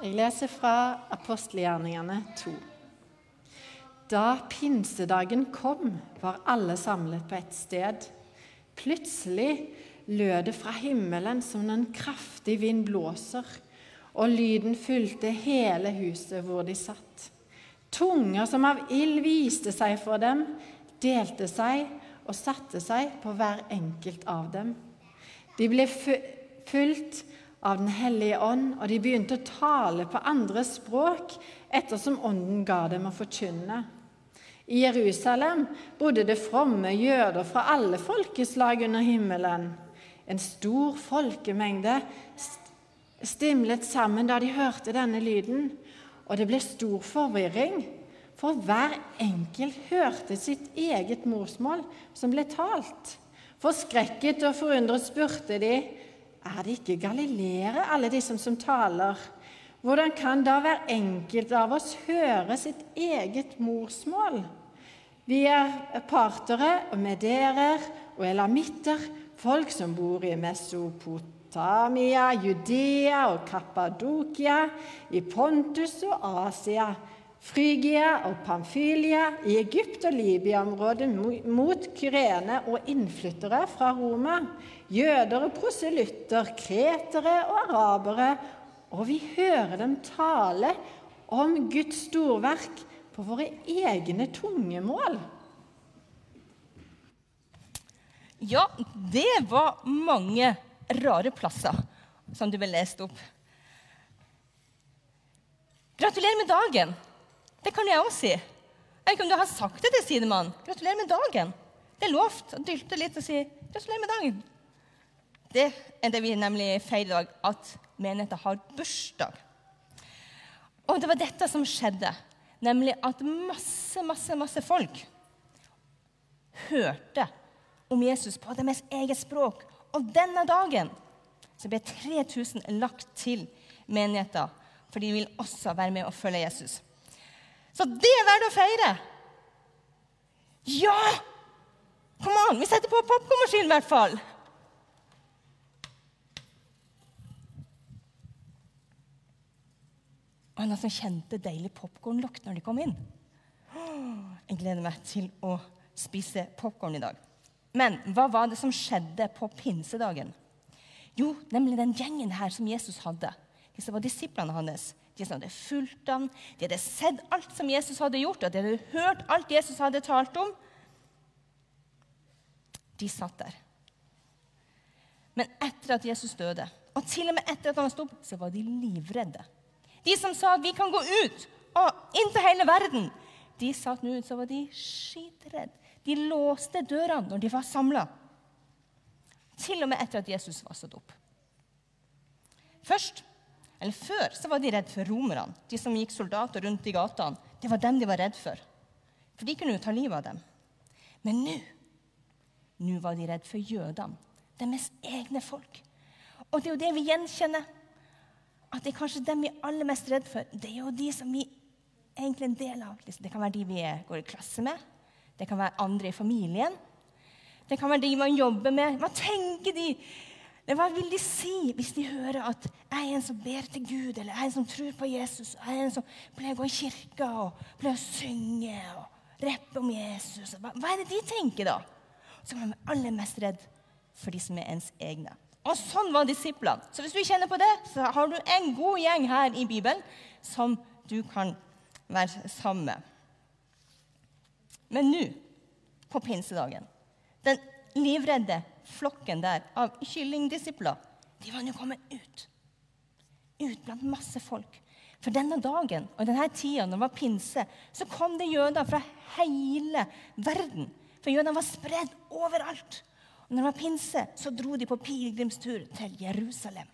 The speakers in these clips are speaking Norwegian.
Jeg leser fra apostelgjerningene 2. Da pinsedagen kom, var alle samlet på ett sted. Plutselig lød det fra himmelen som en kraftig vind blåser, og lyden fylte hele huset hvor de satt. Tunger som av ild viste seg for dem, delte seg og satte seg på hver enkelt av dem. De ble fulgt av Den hellige ånd, og de begynte å tale på andre språk ettersom Ånden ga dem å forkynne. I Jerusalem bodde det fromme jøder fra alle folkeslag under himmelen. En stor folkemengde stimlet sammen da de hørte denne lyden, og det ble stor forvirring, for hver enkelt hørte sitt eget morsmål som ble talt. Forskrekket og forundret spurte de er det ikke galileere, alle de som, som taler? Hvordan kan da hver enkelt av oss høre sitt eget morsmål? Vi er partere og mederer og elamitter, folk som bor i Mesopotamia, Judea og Kappadokia, i Pontus og Asia, Frygia og Pamfylia, i Egypt og Libya-området mot Kyrene og innflyttere fra Roma, jøder og proselytter, kretere og arabere, og vi hører dem tale om Guds storverk på våre egne tungemål. Ja, det var mange rare plasser som du ble lest opp. Gratulerer med dagen! Det kan jeg òg si. Jeg vet ikke om du har sagt det til sidemann. Gratulerer med dagen. Det er lovt å dylte litt og si gratulerer med dagen. Det er det vi nemlig feirer i dag, at menigheten har bursdag. Og det var dette som skjedde, nemlig at masse, masse, masse folk hørte om Jesus på deres eget språk. Og denne dagen så ble 3000 lagt til menigheten, for de vil også være med og følge Jesus. Så det er verdt å feire. Ja! Kom an, vi setter på popkornmaskinen i hvert fall. Og noen som kjente deilig popkornlukt når de kom inn. Jeg gleder meg til å spise popkorn i dag. Men hva var det som skjedde på pinsedagen? Jo, nemlig den gjengen her som Jesus hadde. Disse var disiplene hans. De som hadde fulgt ham, de hadde sett alt som Jesus hadde gjort, og de hadde hørt alt Jesus hadde talt om. De satt der. Men etter at Jesus døde, og til og med etter at han sto opp, så var de livredde. De som sa at vi kan gå ut og inn til hele verden, de satt nå ut, så var de skitredde. De låste dørene når de var samla. Til og med etter at Jesus var stått opp. Først eller Før så var de redd for romerne, de som gikk soldater rundt i gatene. Det var dem de var redd for. For de kunne jo ta livet av dem. Men nå nå var de redd for jødene, deres egne folk. Og det er jo det vi gjenkjenner. At det er kanskje dem vi er aller mest redd for. Det er jo de som vi egentlig er en del av. Det kan være de vi går i klasse med. Det kan være andre i familien. Det kan være de man jobber med. Hva tenker de? Men hva vil de si hvis de hører at jeg er en som ber til Gud, eller jeg er en som tror på Jesus, jeg er en som pleier å gå i kirka og pleier å synge og rappe om Jesus? Hva, hva, er det de tenker, da? Så man være aller mest redd for de som er ens egne. Og sånn var disiplene. Så hvis du kjenner på det, så har du en god gjeng her i Bibelen som du kan være sammen med. Men nå, på pinsedagen, den livredde flokken der av kyllingdisipler, de var nå kommet ut. Ut blant masse folk. For denne dagen og denne tida, når det var pinse, så kom det jøder fra hele verden. For jødene var spredd overalt. Og når det var pinse, så dro de på pilegrimstur til Jerusalem.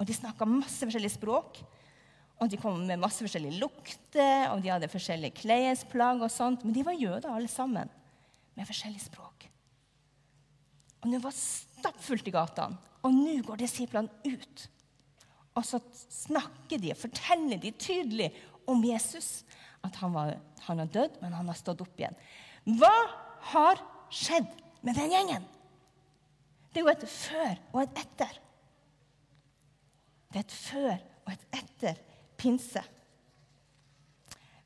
Og de snakka masse forskjellige språk. Og de kom med masse forskjellige lukter, og de hadde forskjellige klesplagg og sånt. Men de var jøder alle sammen, med forskjellige språk. Og det var stappfullt i gatene. Og nå går disiplene ut. Og så snakker de og forteller de tydelig om Jesus. At han, var, han har dødd, men han har stått opp igjen. Hva har skjedd med den gjengen? Det er jo et før og et etter. Det er et før og et etter pinse.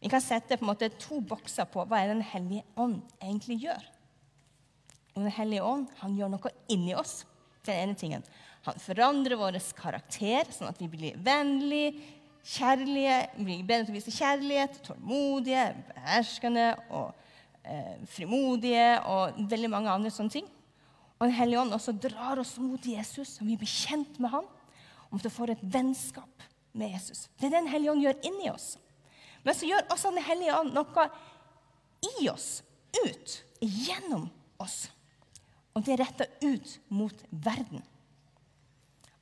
Vi kan sette på en måte to bokser på hva er Den hellige ånd egentlig gjør. Den hellige ånd han gjør noe inni oss. Den ene tingen. Han forandrer vår karakter, sånn at vi blir vennlige, kjærlige, blir bedre til å vise kjærlighet, tålmodige, beherskende og eh, frimodige og veldig mange andre sånne ting. Og Den hellige ånd også drar oss mot Jesus, og vi blir kjent med ham. Om vi får et vennskap med Jesus. Det er det Den hellige ånd gjør inni oss. Men så gjør også Den hellige ånd noe i oss, ut, gjennom oss. Og det er retta ut mot verden.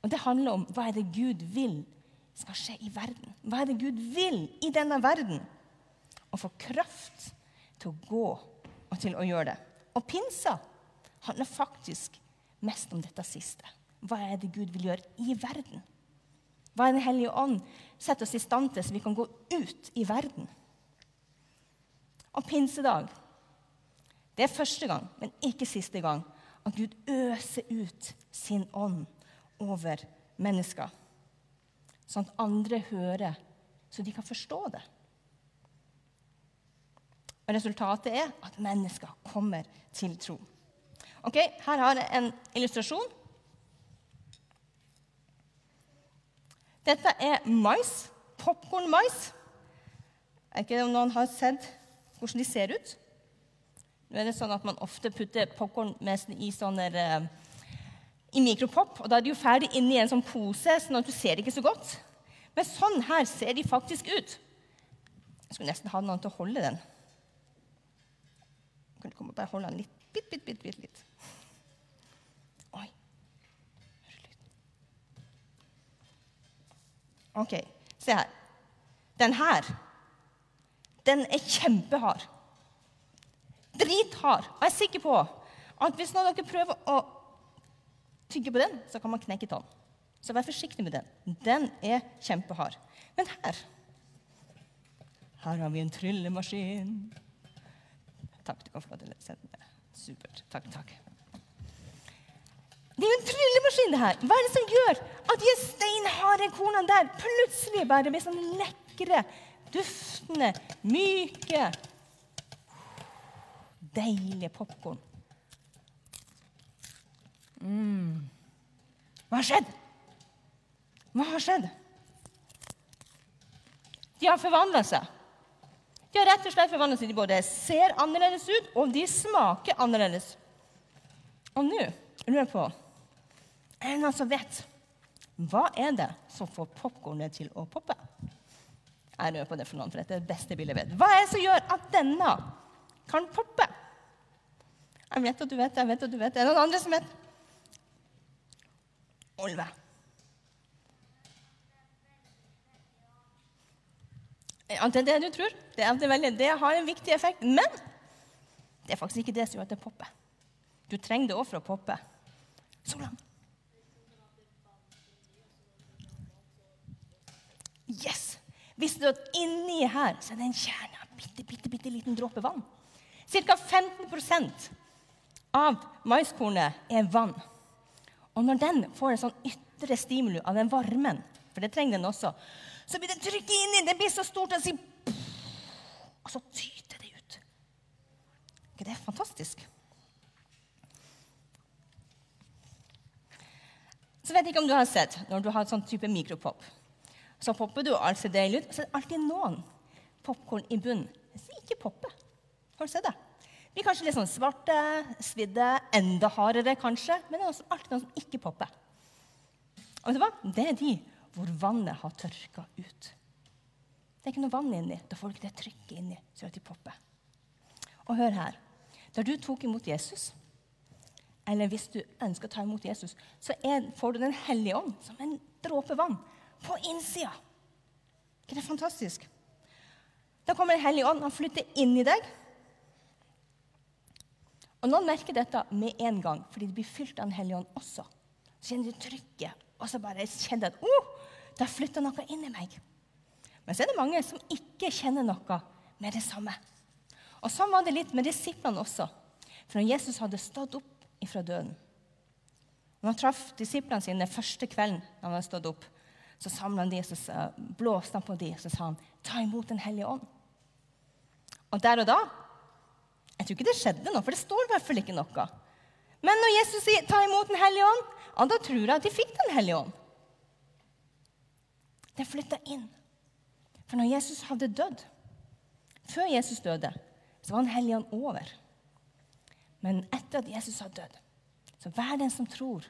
Og det handler om hva er det Gud vil skal skje i verden. Hva er det Gud vil i denne verden? Å få kraft til å gå og til å gjøre det. Og pinsa handler faktisk mest om dette siste. Hva er det Gud vil gjøre i verden? Hva er Den hellige ånd setter oss i stand til, så vi kan gå ut i verden? Og pinsedag det er første gang, men ikke siste gang, at Gud øser ut sin ånd over mennesker. Sånn at andre hører, så de kan forstå det. Og Resultatet er at mennesker kommer til tro. Ok, Her har jeg en illustrasjon. Dette er mais. Popkornmais. Er ikke det om noen har sett hvordan de ser ut? Nå er det sånn at Man ofte putter popkorn i sånne uh, i mikropop. og Da er de jo ferdig inni en sånn pose, sånn at du ser ikke så godt. Men sånn her ser de faktisk ut. Jeg skulle nesten ha noen til å holde den. Kan du komme og bare holde den litt? Bitt, bitt, bitt, bitt, litt. Oi. OK, se her. Den her, den er kjempehard. Drithard. Og jeg er sikker på at hvis noen av dere prøver å tygge på den, så kan man knekke tann. Så vær forsiktig med den. Den er kjempehard. Men her Her har vi en tryllemaskin. Takk, du kan få lov til å sende den. Supert. Takk, takk. Det er jo en tryllemaskin, det her. Hva er det som gjør at de steinharde kornene der plutselig bare blir sånn lekre, duftende, myke, deilige popkorn? Mm. Hva har skjedd? Hva har skjedd? De har forvandla seg. De har rett og slett forvandla seg. De både ser annerledes ut, og de smaker annerledes. Og nå lurer jeg på Er det noen som vet hva er det som får popkornet til å poppe? Jeg lurer på det for noen, for dette er det beste bildet jeg vet. Hva er det som gjør at denne kan poppe? Jeg vet at du vet, jeg vet at du vet. Er det noen andre som vet? Olve. Ja, det er det du tror. Det, det, veldig, det, har en viktig effekt. Men det er faktisk ikke det som gjør at det popper. Du trenger det òg for å poppe. Solan. Yes! Visste du at inni her så er det en kjerne av bitte, bitte, bitte liten dråpe vann? Ca. 15 av maiskornet er vann. Og når den får en sånn ytre stimuli av den varmen, for det trenger den også, så blir det trykket inni. Det blir så stort at sier Og så tyter det ut. ikke det er fantastisk? Så vet jeg ikke om du har sett når du har sånn type mikropop. Så popper du, alt ser deilig ut. Så er det alltid noen popkorn i bunnen som ikke popper. Har du sett det? De blir kanskje litt sånn svarte, svidde, enda hardere kanskje. Men det er også alltid noen som ikke popper. Og vet du hva? Det er de hvor vannet har tørka ut. Det er ikke noe vann inni. Da får du ikke det trykket inni så at de popper. Og hør her. Da du tok imot Jesus, eller hvis du ønsker å ta imot Jesus, så er, får du Den hellige ånd som en dråpe vann på innsida. ikke det er fantastisk? Da kommer Den hellige ånd. Han flytter inn i deg. Og Noen merker dette med en gang, fordi de blir fylt av Den hellige ånd også. Så kjenner de trykket, og så bare kjenner de at oh, det har flytta noe inn i meg. Men så er det mange som ikke kjenner noe med det samme. Og Sånn var det litt med disiplene også. For når Jesus hadde stått opp ifra døden Når Han traff disiplene sine første kvelden han hadde stått opp, Så samla han de, så blåste han på de, så sa han, 'Ta imot Den hellige ånd'. Og der og da Jeg tror ikke det skjedde noe, for det står i hvert fall ikke noe. Men når Jesus sier 'ta imot Den hellige ånd', ja, da tror jeg at de fikk Den hellige ånd. Den flytta inn. For når Jesus hadde dødd, før Jesus døde, så var Den hellige ånd over. Men etter at Jesus har dødd, så hver den som tror,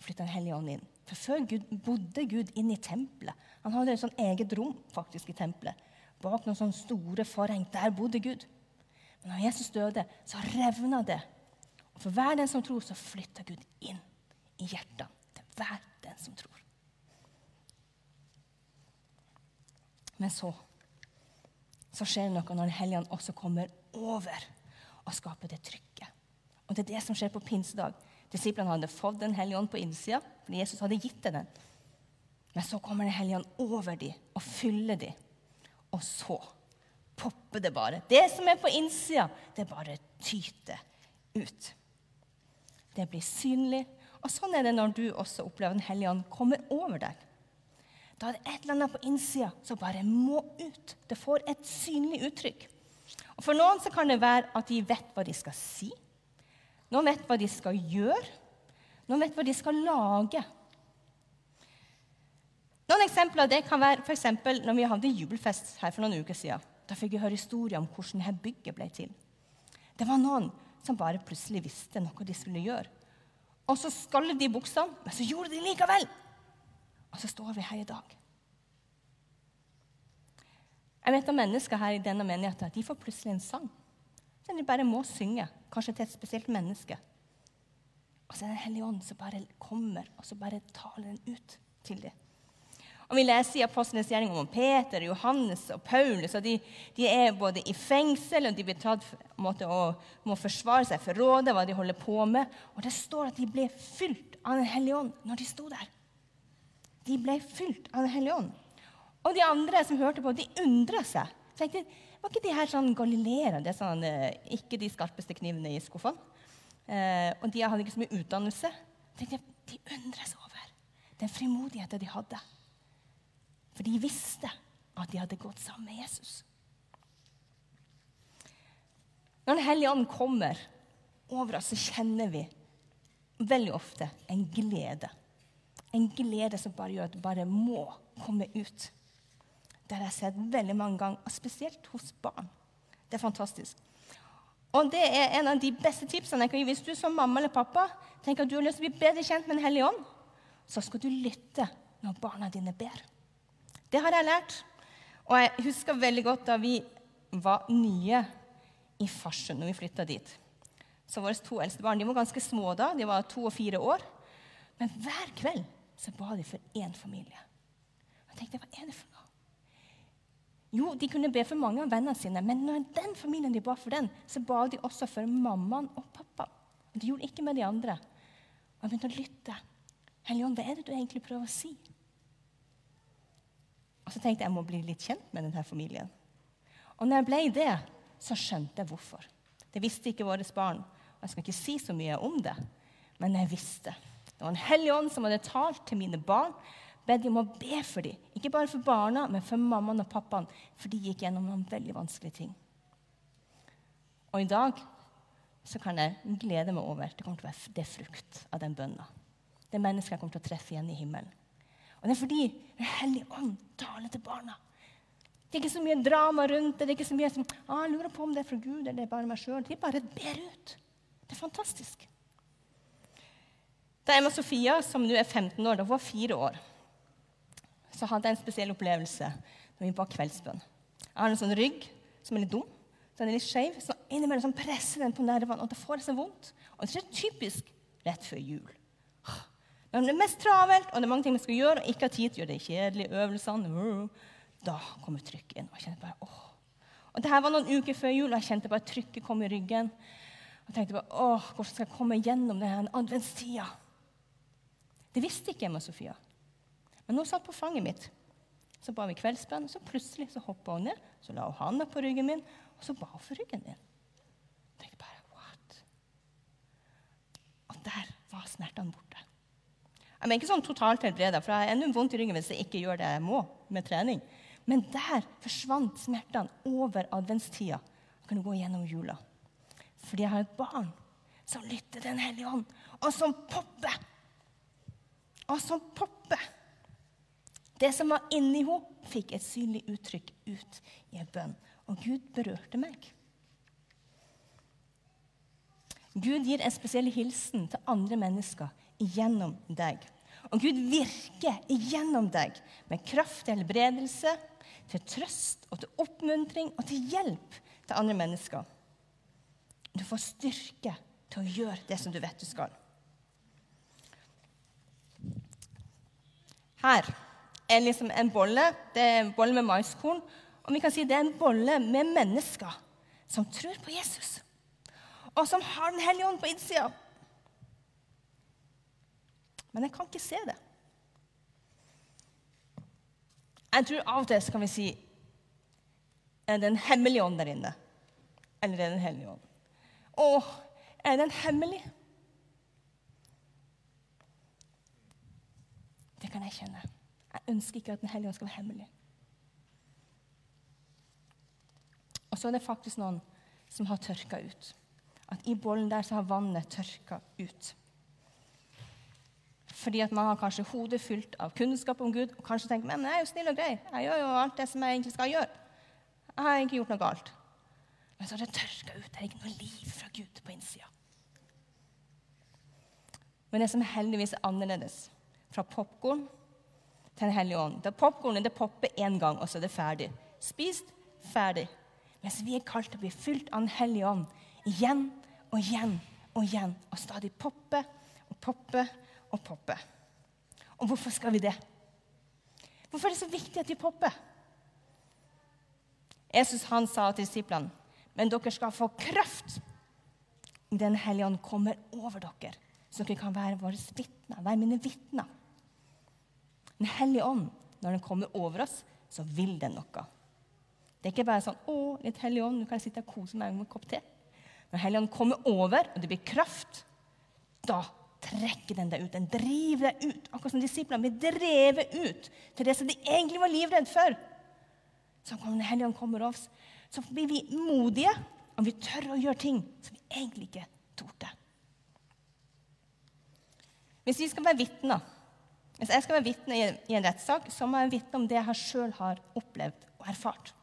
flytta Den hellige ånd inn. For før Gud, bodde Gud inn i tempelet. Han hadde et sånn eget rom faktisk i tempelet. Bak noen sånne store forheng. Der bodde Gud. Men når Jesus døde, så revna det. Og for hver den som tror, så flytta Gud inn i hjertet til hver den som tror. Men så så skjer det noe når Den hellige også kommer over og skaper det trykket. Og Det er det som skjer på pinsedag. Disiplene hadde fått Den hellige ånd på innsida, fordi Jesus hadde gitt dem den. Men så kommer Den hellige ånd over dem og fyller dem. Og så popper det bare. Det som er på innsida, det bare tyter ut. Det blir synlig. Og sånn er det når du også opplever Den hellige ånd kommer over deg. Da er det et eller annet på innsida som bare må ut. Det får et synlig uttrykk. Og For noen så kan det være at de vet hva de skal si. Noen vet hva de skal gjøre. Noen vet hva de skal lage. Noen eksempler av det kan være for når vi hadde jubelfest her for noen uker siden. Da fikk jeg høre historier om hvordan dette bygget ble til. Det var noen som bare plutselig visste noe de skulle gjøre. Og så skallet de buksene, men så gjorde de likevel. Og så står vi her i dag. Jeg vet om mennesker her i denne menigheten de får plutselig en sang som de bare må synge, kanskje til et spesielt menneske. Og så er det Den hellige ånd som bare kommer og så bare taler den ut til dem. Og Vi leser i Apostlenes gjerning om Peter, Johannes og Paulus. og de, de, er både i fengsel og de blir tatt måte, og må forsvare seg for rådet, hva de holder på med. Og det står at de ble fylt av Den hellige ånd når de sto der. De ble fylt av Den hellige ånd. Og de andre som hørte på, de undra seg. Tenkte, var ikke de her sånn galileere? Det er sånn, eh, ikke de skarpeste knivene i skuffene. Eh, og de hadde ikke så mye utdannelse. Tenkte, de undra seg over den frimodigheten de hadde. For de visste at de hadde gått sammen med Jesus. Når Den hellige ånd kommer over oss, så kjenner vi veldig ofte en glede. En glede som bare gjør at det bare må komme ut. Det har jeg sett veldig mange ganger, spesielt hos barn. Det er fantastisk. Og det er en av de beste tipsene jeg kan gi. Hvis du som mamma eller pappa tenker at du har lyst til å bli bedre kjent med Den hellige ånd, så skal du lytte når barna dine ber. Det har jeg lært. Og jeg husker veldig godt da vi var nye i Farsund, når vi flytta dit. Så våre to eldste barn de var ganske små da. De var to og fire år. Men hver kveld så ba de for én familie. Jeg tenkte, hva er det for noe? Jo, de kunne be for mange av vennene sine, men når den familien de ba for den, så ba de også for mammaen og pappaen. De gjorde ikke med de andre. Og jeg begynte å lytte. Helligånd, hva er det du egentlig prøver å si? Og så tenkte jeg jeg må bli litt kjent med denne familien. Og når jeg ble det, så skjønte jeg hvorfor. Det visste ikke våre barn. Og jeg skal ikke si så mye om det, men jeg visste. Det var en hellig ånd som hadde talt til mine barn, bedt dem om å be for dem. Ikke bare for barna, men for mammaen og pappaen, for de gikk gjennom noen veldig vanskelige ting. Og i dag så kan jeg glede meg over det kommer til å være det frukt av den bønna. Det mennesket jeg kommer til å treffe igjen i himmelen. Og det er fordi Den hellige ånd taler til barna. Det er ikke så mye drama rundt det. Det er ikke så mye som ah, 'Jeg lurer på om det er fra Gud eller det er bare meg sjøl.' De bare ber ut. Det er fantastisk. Da Emma Sofia, som nå er 15 år, da hun var fire år, så hadde jeg en spesiell opplevelse når vi ba kveldsbønn. Jeg har en sånn rygg som er litt dum. Den er litt skeiv. Så innimellom sånn presser den på nervene, og det får så vondt. Og det er typisk rett før jul. Når det er mest travelt, og det er mange ting vi skal gjøre, og ikke har tid til å gjøre de kjedelige øvelsene, da kommer trykket inn. Og jeg kjente bare, åh. Og det her var noen uker før jul, og jeg kjente bare trykket kom i ryggen. Og jeg tenkte bare, åh, hvordan skal jeg komme gjennom denne adventstida? Det visste ikke Emma Sofia. Men hun satt på fanget mitt. Så ba vi kveldsbønn, og så plutselig så hoppa hun ned. Så la hun handa på ryggen min, og så ba hun for ryggen min. Jeg tenkte bare, what? Og der var smertene borte. Jeg er ikke sånn totalt helbreda, for jeg har ennå vondt i ryggen hvis jeg ikke gjør det jeg må med trening. Men der forsvant smertene over adventstida. Jeg kunne gå gjennom jula. Fordi jeg har et barn som lytter Den hellige ånd, og som popper. Og som popper. Det som var inni henne, fikk et synlig uttrykk ut i en bønn. Og Gud berørte meg. Gud gir en spesiell hilsen til andre mennesker gjennom deg. Og Gud virker gjennom deg med kraft til helbredelse, til trøst og til oppmuntring og til hjelp til andre mennesker. Du får styrke til å gjøre det som du vet du skal. Her er liksom en bolle. Det er en bolle med maiskorn. Og vi kan si det er en bolle med mennesker som tror på Jesus, og som har Den hellige ånd på innsida. Men jeg kan ikke se det. Jeg tror av og til så kan vi si Er det en hemmelig ånd der inne? Eller er det en hellig ånd? Å, er den hemmelig? Det kan jeg kjenne. Jeg ønsker ikke at Den hellige ånd skal være hemmelig. Og så er det faktisk noen som har tørka ut. At i bollen der så har vannet tørka ut. Fordi at man har kanskje hodet fylt av kunnskap om Gud og kanskje tenker men jeg er jo snill og grei. Jeg gjør jo alt det som jeg egentlig skal gjøre. Jeg har ikke gjort noe galt. Men så har det tørka ut. Det er ikke noe liv fra Gud på innsida. Men det som heldigvis er annerledes fra popkorn til Den hellige ånd Da Popkornet det popper én gang, og så er det ferdig. Spist, ferdig. Mens vi er kalt til å bli fylt av Den hellige ånd igjen og igjen og igjen. Og stadig poppe og poppe og poppe. Og hvorfor skal vi det? Hvorfor er det så viktig at vi popper? Jesus han sa til disiplene men dere skal få kraft. Den hellige ånd kommer over dere, så dere kan være våre vitner, være mine vitner. Den hellige ånd, når den kommer over oss, så vil den noe. Det er ikke bare sånn 'Å, litt hellig ånd, nå kan jeg sitte og kose meg med en kopp te'. Når Helligånden ånd kommer over, og det blir kraft, da trekker den deg ut. Den driver deg ut. Akkurat som disiplene blir drevet ut til det som de egentlig var livredd for. Så kommer Den hellige ånd kommer oss, så blir vi modige, og vi tør å gjøre ting som vi egentlig ikke torde. Hvis vi skal være vitner, hvis jeg skal være vitne i en rettssak, så må jeg vitne om det jeg sjøl har opplevd og erfart.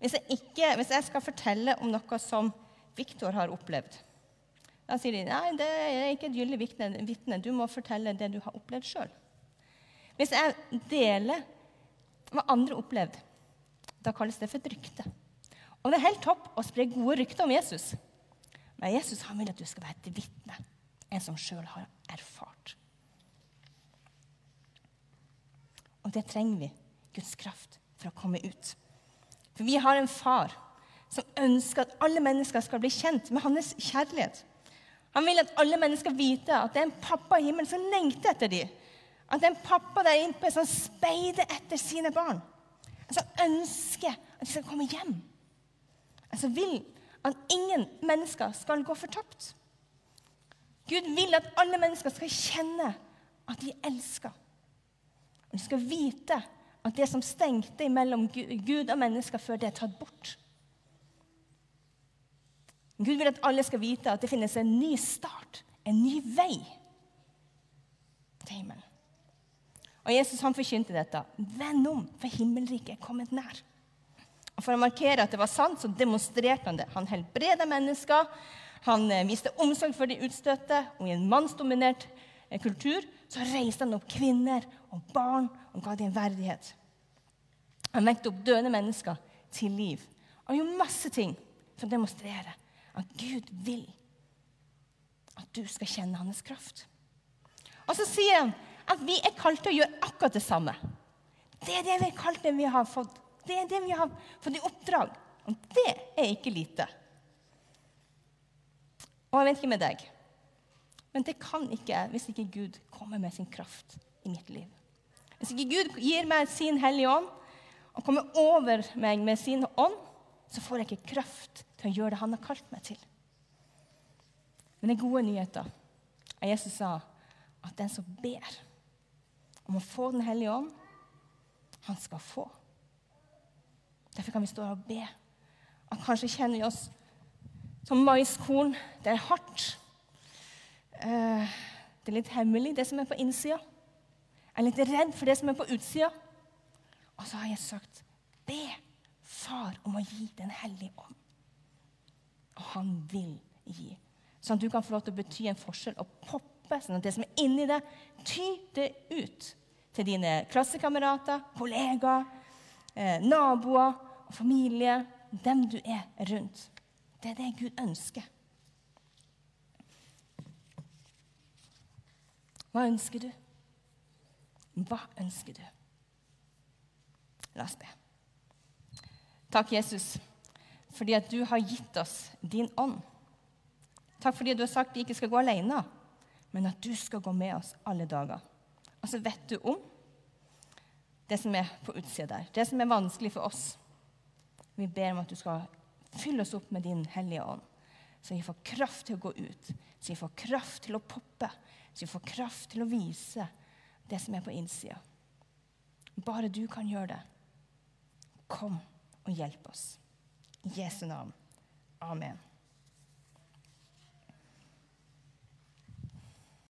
Hvis jeg, ikke, hvis jeg skal fortelle om noe som Viktor har opplevd, da sier de nei, det er ikke et gyldig vitne. Du må fortelle det du har opplevd sjøl. Hvis jeg deler hva andre har opplevd, da kalles det for et rykte. Og det er helt topp å spre gode rykter om Jesus. Men Jesus han vil at du skal være et vitne, en som sjøl har erfart. Og det trenger vi, Guds kraft, for å komme ut. For vi har en far som ønsker at alle mennesker skal bli kjent med hans kjærlighet. Han vil at alle mennesker vite at det er en pappa i himmelen som lengter etter dem. At det er en pappa der inne som speider etter sine barn. Som ønsker at de skal komme hjem som vil at ingen mennesker skal gå fortapt. Gud vil at alle mennesker skal kjenne at de elsker. Og de skal vite at det som stengte mellom Gud og mennesker før det er tatt bort. Gud vil at alle skal vite at det finnes en ny start, en ny vei til himmelen. Og Jesus han forkynte dette. Vend om, for himmelriket er kommet nær. Og For å markere at det var sant, så demonstrerte han det. Han helbreda mennesker, han eh, viste omsorg for de utstøtte. Og i en mannsdominert eh, kultur så reiste han opp kvinner og barn og ga dem verdighet. Han vekte opp døde mennesker til liv. Han gjorde masse ting for å demonstrere at Gud vil at du skal kjenne hans kraft. Og så sier han at vi er kalt til å gjøre akkurat det samme. Det er det vi er kalt til vi har fått det er det vi har fått i oppdrag. Og det er ikke lite. Og jeg vet ikke med deg, men det kan ikke jeg hvis ikke Gud kommer med sin kraft i mitt liv. Hvis ikke Gud gir meg sin Hellige Ånd og kommer over meg med sin ånd, så får jeg ikke kraft å gjøre det han har kalt meg til. Men den gode nyheten er Jesus sa at den som ber om å få Den hellige ånd, han skal få. Derfor kan vi stå her og be. Han kanskje kjenner oss som maiskorn. Det er hardt. Eh, det er litt hemmelig, det som er på innsida. Jeg er litt redd for det som er på utsida. Og så har jeg sagt, be Far om å gi Den hellige ånd. Og han vil gi. Sånn at du kan få lov til å bety en forskjell og poppe sånn at det som er inni deg, tyter ut til dine klassekamerater, kollegaer, eh, naboer og familie, dem du er rundt. Det er det Gud ønsker. Hva ønsker du? Hva ønsker du? La oss be. Takk, Jesus, fordi at du har gitt oss din ånd. Takk fordi du har sagt vi ikke skal gå alene, men at du skal gå med oss alle dager. Og så vet du om det som er på utsida der, det som er vanskelig for oss. Vi ber om at du skal fylle oss opp med din hellige ånd, så vi får kraft til å gå ut, så vi får kraft til å poppe, så vi får kraft til å vise det som er på innsida. Bare du kan gjøre det. Kom og hjelp oss. Jesu navn. Amen.